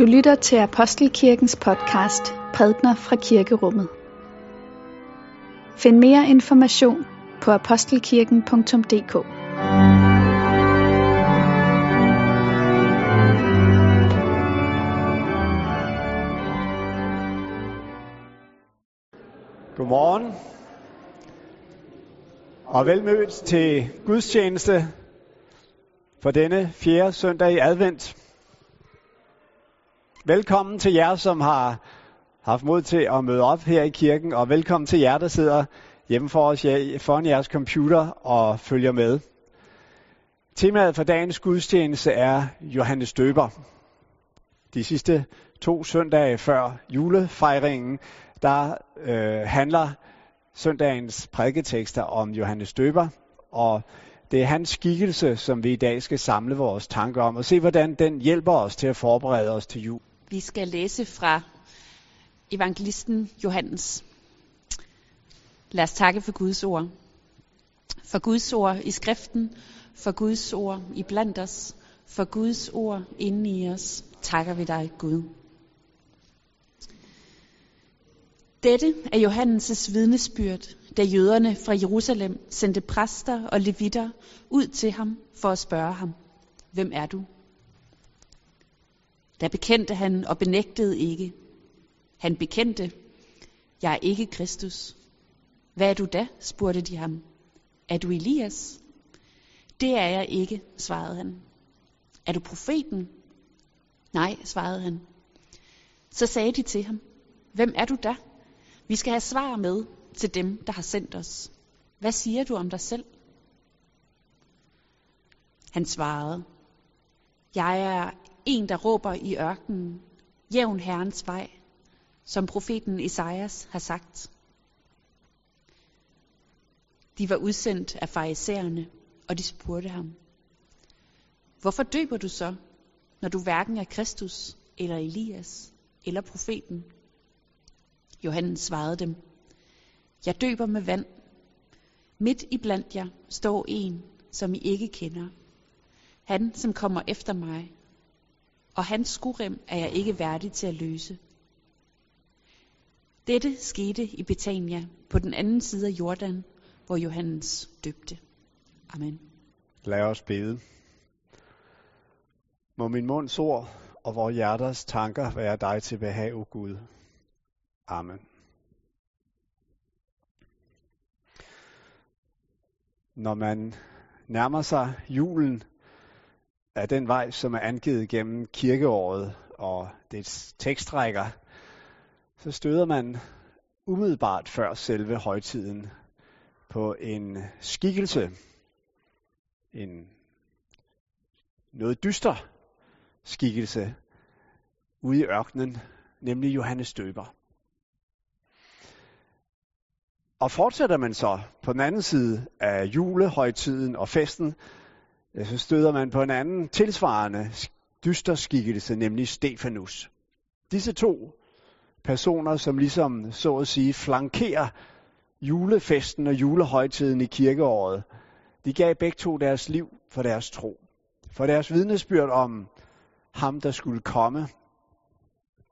Du lytter til Apostelkirkens podcast Prædner fra Kirkerummet. Find mere information på apostelkirken.dk Godmorgen og velmødt til gudstjeneste for denne fjerde søndag i advent. Velkommen til jer, som har haft mod til at møde op her i kirken, og velkommen til jer, der sidder hjemme for os foran jeres computer og følger med. Temaet for dagens gudstjeneste er Johannes Døber. De sidste to søndage før julefejringen, der øh, handler søndagens prædiketekster om Johannes Døber, og det er hans skikkelse, som vi i dag skal samle vores tanker om, og se hvordan den hjælper os til at forberede os til jul. Vi skal læse fra evangelisten Johannes. Lad os takke for Guds ord. For Guds ord i skriften, for Guds ord i blandt os, for Guds ord inde i os, takker vi dig, Gud. Dette er Johannes' vidnesbyrd, da jøderne fra Jerusalem sendte præster og levitter ud til ham for at spørge ham, hvem er du? Der bekendte han og benægtede ikke. Han bekendte, jeg er ikke Kristus. Hvad er du da? spurgte de ham. Er du Elias? Det er jeg ikke, svarede han. Er du profeten? Nej, svarede han. Så sagde de til ham, hvem er du da? Vi skal have svar med til dem, der har sendt os. Hvad siger du om dig selv? Han svarede, jeg er en, der råber i ørkenen, jævn Herrens vej, som profeten Esajas har sagt. De var udsendt af farisæerne, og de spurgte ham, Hvorfor døber du så, når du hverken er Kristus, eller Elias, eller profeten? Johannes svarede dem, Jeg døber med vand. Midt i blandt jer står en, som I ikke kender. Han, som kommer efter mig, og hans skurem er jeg ikke værdig til at løse. Dette skete i Betania på den anden side af Jordan, hvor Johannes døbte. Amen. Lad os bede. Må min munds ord og vores hjerters tanker være dig til behag, o Gud. Amen. Når man nærmer sig julen, af den vej, som er angivet gennem kirkeåret og dets tekstrækker, så støder man umiddelbart før selve højtiden på en skikkelse, en noget dyster skikkelse ude i ørkenen, nemlig Johannes Døber. Og fortsætter man så på den anden side af julehøjtiden og festen, Øh, så støder man på en anden tilsvarende dyster skikkelse, nemlig Stefanus. Disse to personer, som ligesom så at sige flankerer julefesten og julehøjtiden i kirkeåret, de gav begge to deres liv for deres tro. For deres vidnesbyrd om ham, der skulle komme,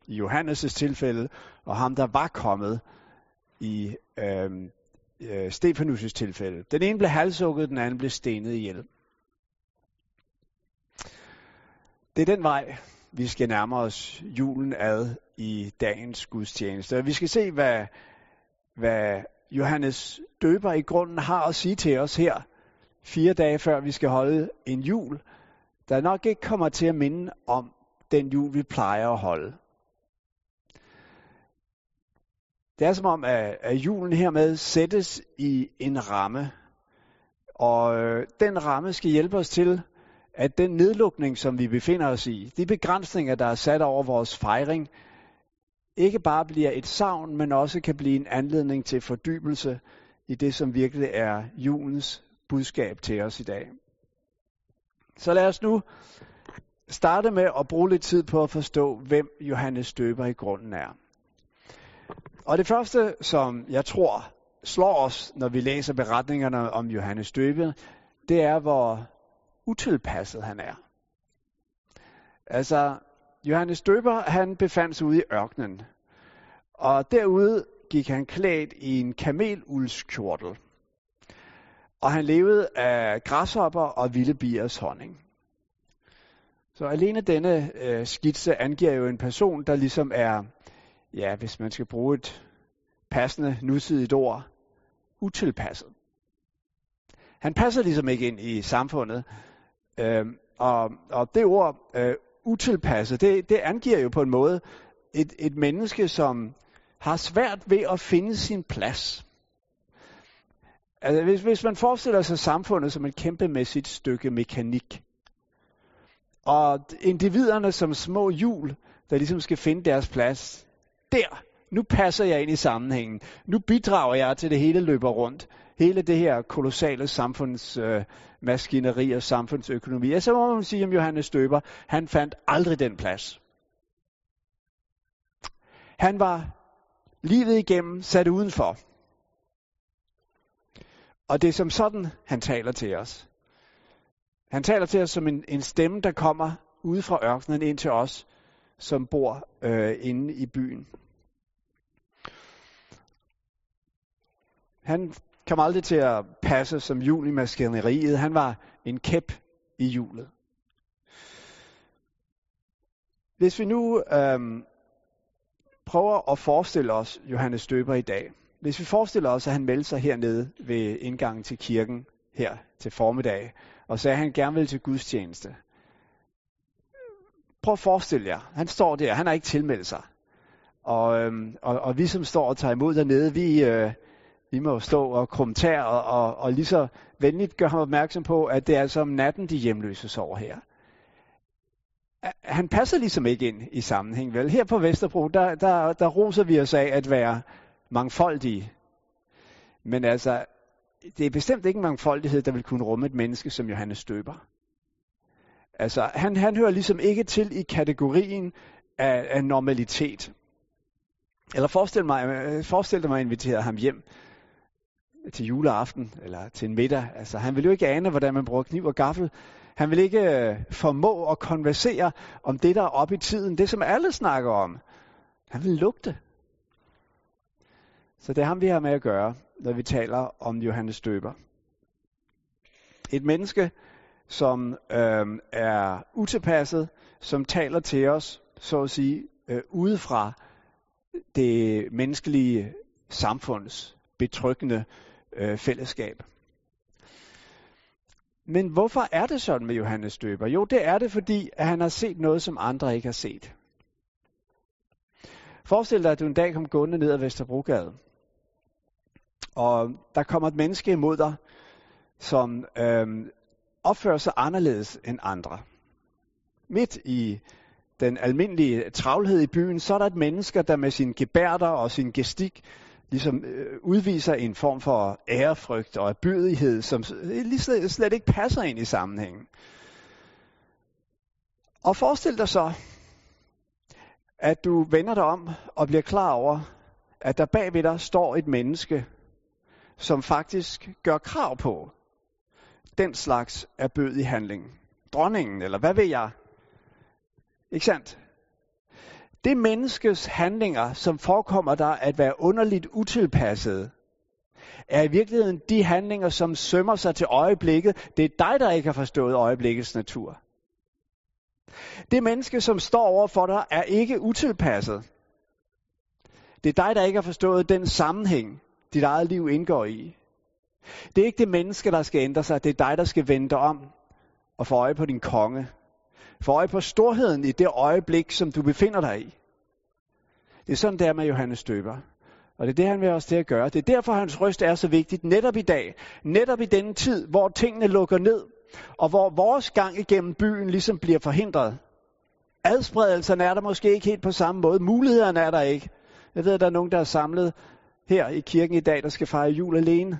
i Johannes' tilfælde, og ham, der var kommet i øhm, øh, øh, Stefanus' tilfælde. Den ene blev halshugget, den anden blev stenet ihjel. Det er den vej, vi skal nærme os julen ad i dagens gudstjeneste. Vi skal se, hvad, hvad Johannes døber i grunden har at sige til os her, fire dage før vi skal holde en jul, der nok ikke kommer til at minde om den jul, vi plejer at holde. Det er som om, at, at julen hermed sættes i en ramme, og øh, den ramme skal hjælpe os til at den nedlukning, som vi befinder os i, de begrænsninger, der er sat over vores fejring, ikke bare bliver et savn, men også kan blive en anledning til fordybelse i det, som virkelig er julens budskab til os i dag. Så lad os nu starte med at bruge lidt tid på at forstå, hvem Johannes Døber i grunden er. Og det første, som jeg tror slår os, når vi læser beretningerne om Johannes Døber, det er, hvor utilpasset han er. Altså, Johannes Døber, han befandt sig ude i ørkenen. Og derude gik han klædt i en kameluldskjortel. Og han levede af græshopper og vilde biers honning. Så alene denne øh, skitse angiver jo en person, der ligesom er, ja, hvis man skal bruge et passende nutidigt ord, utilpasset. Han passer ligesom ikke ind i samfundet. Øh, og, og det ord, øh, utilpasset, det, det angiver jo på en måde et, et menneske, som har svært ved at finde sin plads. Altså, hvis, hvis man forestiller sig samfundet som et kæmpemæssigt stykke mekanik, og individerne som små hjul, der ligesom skal finde deres plads, der, nu passer jeg ind i sammenhængen. Nu bidrager jeg til det hele løber rundt. Hele det her kolossale samfundsmaskineri øh, og samfundsøkonomi. Og så må man sige om Johannes Støber, han fandt aldrig den plads. Han var livet igennem sat udenfor. Og det er som sådan, han taler til os. Han taler til os som en, en stemme, der kommer ude fra ørkenen ind til os, som bor øh, inde i byen. Han kom aldrig til at passe som jul i maskineriet. Han var en kæp i hjulet. Hvis vi nu øhm, prøver at forestille os Johannes Døber i dag. Hvis vi forestiller os, at han meldte sig hernede ved indgangen til kirken her til formiddag, og sagde, at han gerne vil til gudstjeneste. Prøv at forestille jer, han står der, han har ikke tilmeldt sig. Og, øhm, og, og vi som står og tager imod dernede, vi, øh, vi må stå og kommentere og, og, og lige så venligt gøre ham opmærksom på, at det er altså om natten, de hjemløse sover her. Han passer ligesom ikke ind i sammenhæng, vel? Her på Vesterbro, der, der, der roser vi os af at være mangfoldige. Men altså, det er bestemt ikke en mangfoldighed, der vil kunne rumme et menneske som Johannes Støber. Altså, han, han hører ligesom ikke til i kategorien af, af normalitet. Eller forestil mig, øh, forestil dig mig at invitere ham hjem til juleaften eller til en middag. Altså, han vil jo ikke ane, hvordan man bruger kniv og gaffel. Han vil ikke øh, formå at konversere om det, der er oppe i tiden, det som alle snakker om. Han vil lugte. Så det er ham, vi har med at gøre, når vi taler om Johannes Døber. Et menneske, som øh, er utilpasset, som taler til os, så at sige, øh, udefra det menneskelige samfunds betryggende øh, fællesskab. Men hvorfor er det sådan med Johannes Døber? Jo, det er det, fordi at han har set noget, som andre ikke har set. Forestil dig, at du en dag kom gående ned ad Vesterbrogade, og der kommer et menneske imod dig, som øh, opfører sig anderledes end andre. Midt i den almindelige travlhed i byen, så er der et menneske, der med sin gebærder og sin gestik ligesom øh, udviser en form for ærefrygt og erbyrdighed, som øh, lige slet, slet ikke passer ind i sammenhængen. Og forestil dig så, at du vender dig om og bliver klar over, at der bag ved dig står et menneske, som faktisk gør krav på den slags erbødig handling. Dronningen, eller hvad ved jeg? Ikke sandt? Det menneskes handlinger, som forekommer der at være underligt utilpassede, er i virkeligheden de handlinger, som sømmer sig til øjeblikket. Det er dig, der ikke har forstået øjeblikkets natur. Det menneske, som står over for dig, er ikke utilpasset. Det er dig, der ikke har forstået den sammenhæng, dit eget liv indgår i. Det er ikke det menneske, der skal ændre sig. Det er dig, der skal vende dig om og få øje på din konge. Få øje på storheden i det øjeblik, som du befinder dig i. Det er sådan, det er med Johannes Døber. Og det er det, han vil også til at gøre. Det er derfor, hans røst er så vigtigt netop i dag. Netop i denne tid, hvor tingene lukker ned, og hvor vores gang igennem byen ligesom bliver forhindret. Adspredelserne er der måske ikke helt på samme måde. Mulighederne er der ikke. Jeg ved, at der er nogen, der er samlet her i kirken i dag, der skal fejre jul alene.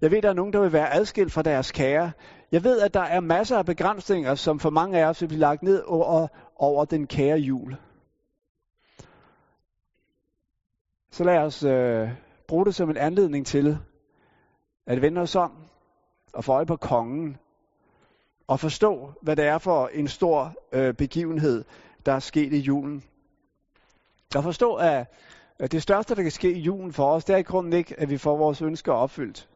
Jeg ved, at der er nogen, der vil være adskilt fra deres kære. Jeg ved, at der er masser af begrænsninger, som for mange af os vil blive lagt ned over, over den kære jul. Så lad os øh, bruge det som en anledning til at vende os om og få øje på kongen og forstå, hvad det er for en stor øh, begivenhed, der er sket i julen. Jeg forstå, at det største, der kan ske i julen for os, det er i grunden ikke, at vi får vores ønsker opfyldt.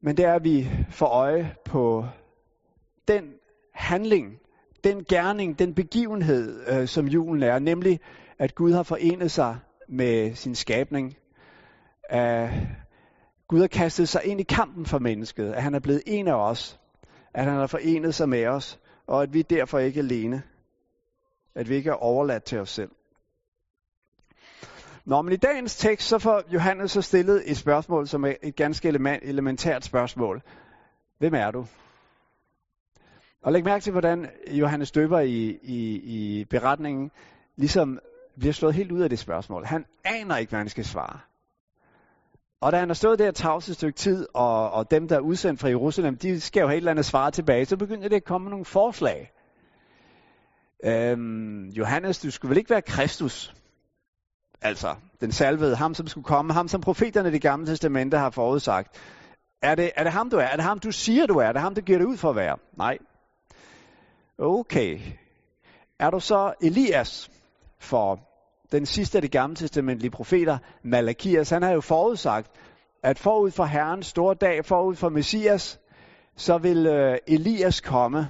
Men det er, at vi får øje på den handling, den gerning, den begivenhed, øh, som julen er, nemlig at Gud har forenet sig med sin skabning. At Gud har kastet sig ind i kampen for mennesket, at han er blevet en af os, at han har forenet sig med os, og at vi derfor ikke er alene. At vi ikke er overladt til os selv. Nå, men i dagens tekst, så får Johannes så stillet et spørgsmål, som er et ganske elementært spørgsmål. Hvem er du? Og læg mærke til, hvordan Johannes døber i, i, i beretningen ligesom bliver slået helt ud af det spørgsmål. Han aner ikke, hvad han skal svare. Og da han har stået der tavs et stykke tid, og, og dem, der er udsendt fra Jerusalem, de skal jo have et eller andet svare tilbage, så begynder det at komme nogle forslag. Øhm, Johannes, du skulle vel ikke være Kristus? Altså, den salvede, ham som skulle komme, ham som profeterne i det gamle testamente har forudsagt. Er det, er det ham, du er? Er det ham, du siger, du er? Er det ham, du giver det ud for at være? Nej. Okay. Er du så Elias for den sidste af de gamle testamentlige profeter, Malakias? Han har jo forudsagt, at forud for Herrens store dag, forud for Messias, så vil øh, Elias komme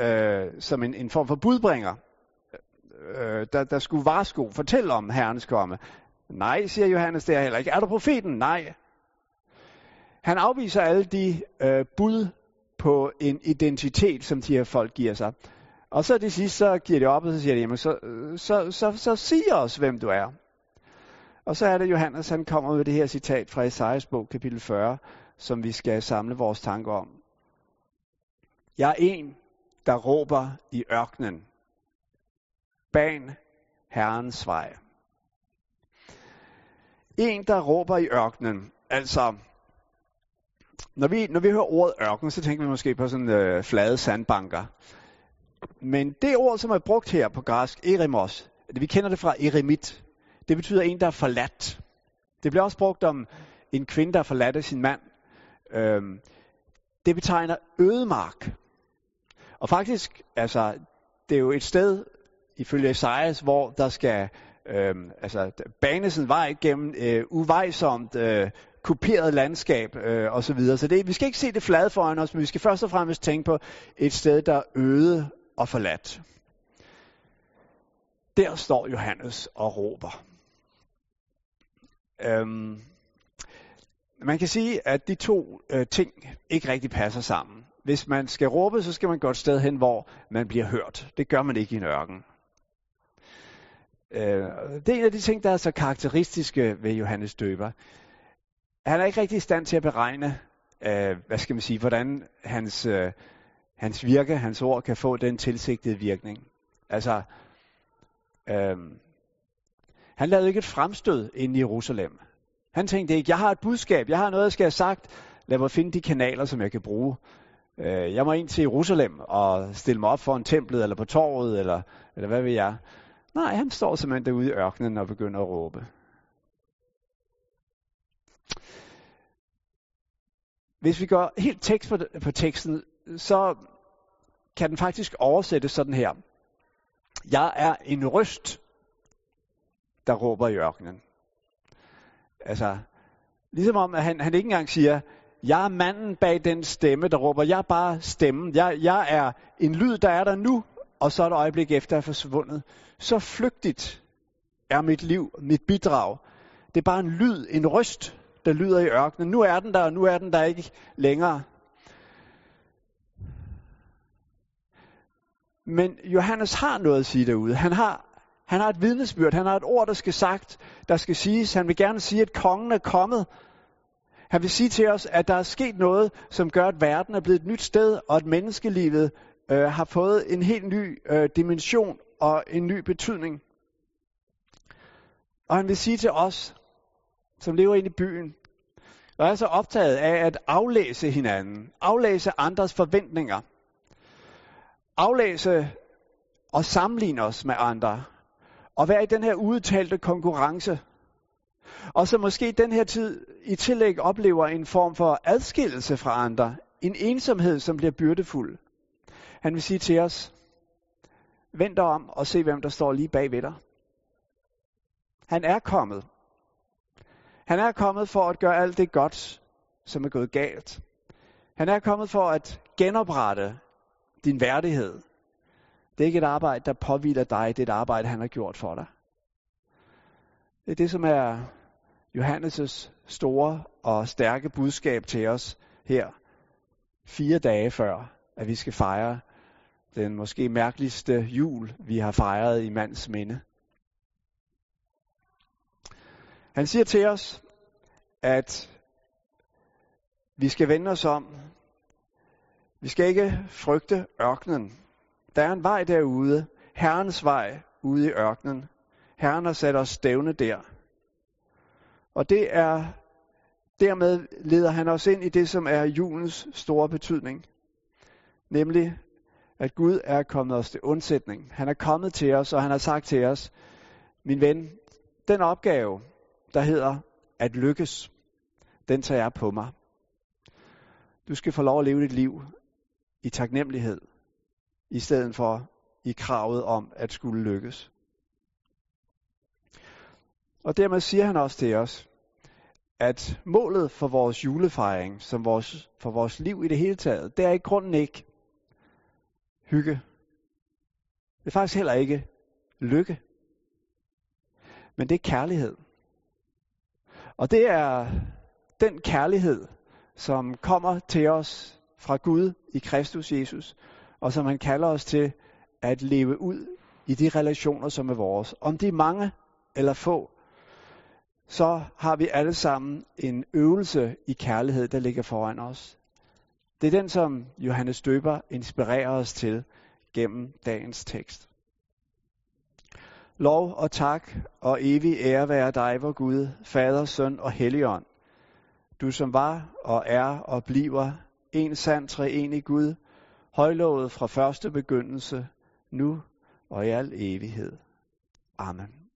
øh, som en, en form for budbringer, øh, der, der skulle varsko, fortælle om Herrens komme. Nej, siger Johannes, det er heller ikke. Er du profeten? Nej. Han afviser alle de øh, bud på en identitet, som de her folk giver sig. Og så det sidste, så giver de op, og så siger de, jamen så, så, så, så sig os, hvem du er. Og så er det Johannes, han kommer med det her citat fra Esajas bog, kapitel 40, som vi skal samle vores tanker om. Jeg er en, der råber i ørkenen. Ban Herrens vej. En, der råber i ørkenen. Altså, når vi, når vi hører ordet ørken, så tænker vi måske på sådan øh, flade sandbanker. Men det ord, som er brugt her på græsk, eremos, vi kender det fra eremit, det betyder en, der er forladt. Det bliver også brugt om en kvinde, der er forladt af sin mand. Øhm, det betegner ødemark. Og faktisk, altså, det er jo et sted, ifølge Esajas, hvor der skal øhm, altså, banes en vej gennem øh, uvejsomt, øh, kuperet landskab øh, osv. Så, videre. så det, vi skal ikke se det flade foran os, men vi skal først og fremmest tænke på et sted, der er øde og forladt. Der står Johannes og råber. Øhm, man kan sige, at de to øh, ting ikke rigtig passer sammen. Hvis man skal råbe, så skal man gå et sted hen, hvor man bliver hørt. Det gør man ikke i en ørken. Øh, det er en af de ting, der er så karakteristiske ved Johannes døber. Han er ikke rigtig i stand til at beregne, øh, hvad skal man sige, hvordan hans, øh, hans virke, hans ord kan få den tilsigtede virkning. Altså, øhm, han lavede ikke et fremstød ind i Jerusalem. Han tænkte ikke, jeg har et budskab, jeg har noget, jeg skal have sagt. Lad mig finde de kanaler, som jeg kan bruge. Øh, jeg må ind til Jerusalem og stille mig op for en templet, eller på torvet, eller, eller hvad ved jeg. Nej, han står simpelthen derude i ørkenen og begynder at råbe. Hvis vi går helt tekst på, på teksten, så kan den faktisk oversættes sådan her. Jeg er en røst, der råber i ørkenen. Altså, ligesom om, at han, han ikke engang siger, jeg er manden bag den stemme, der råber. Jeg er bare stemmen. Jeg, jeg er en lyd, der er der nu, og så et øjeblik efter er forsvundet. Så flygtigt er mit liv, mit bidrag. Det er bare en lyd, en røst, der lyder i ørkenen. Nu er den der, og nu er den der ikke længere. Men Johannes har noget at sige derude. Han har, han har et vidnesbyrd, han har et ord, der skal sagt, der skal siges. Han vil gerne sige, at kongen er kommet. Han vil sige til os, at der er sket noget, som gør, at verden er blevet et nyt sted, og at menneskelivet øh, har fået en helt ny øh, dimension og en ny betydning. Og han vil sige til os, som lever inde i byen, og er så optaget af at aflæse hinanden, aflæse andres forventninger, aflæse og sammenligne os med andre, og være i den her udtalte konkurrence, og så måske den her tid i tillæg oplever en form for adskillelse fra andre, en ensomhed, som bliver byrdefuld. Han vil sige til os, Vend dig om og se, hvem der står lige bag ved dig. Han er kommet. Han er kommet for at gøre alt det godt, som er gået galt. Han er kommet for at genoprette din værdighed. Det er ikke et arbejde, der påviler dig. Det er et arbejde, han har gjort for dig. Det er det, som er Johannes' store og stærke budskab til os her, fire dage før, at vi skal fejre den måske mærkeligste jul, vi har fejret i mands minde. Han siger til os, at vi skal vende os om. Vi skal ikke frygte ørkenen. Der er en vej derude, Herrens vej ude i ørkenen. Herren har sat os stævne der. Og det er dermed leder han os ind i det, som er julens store betydning. Nemlig, at Gud er kommet os til undsætning. Han er kommet til os, og han har sagt til os, min ven, den opgave, der hedder at lykkes, den tager jeg på mig. Du skal få lov at leve dit liv i taknemmelighed, i stedet for i kravet om at skulle lykkes. Og dermed siger han også til os, at målet for vores julefejring, som vores, for vores liv i det hele taget, det er i grunden ikke hygge. Det er faktisk heller ikke lykke. Men det er kærlighed. Og det er den kærlighed, som kommer til os fra Gud i Kristus Jesus, og som han kalder os til at leve ud i de relationer, som er vores. Om de er mange eller få, så har vi alle sammen en øvelse i kærlighed, der ligger foran os. Det er den, som Johannes Døber inspirerer os til gennem dagens tekst. Lov og tak og evig ære være dig, vor Gud, Fader, Søn og Helligånd. Du som var og er og bliver en sand treenig Gud, højlovet fra første begyndelse, nu og i al evighed. Amen.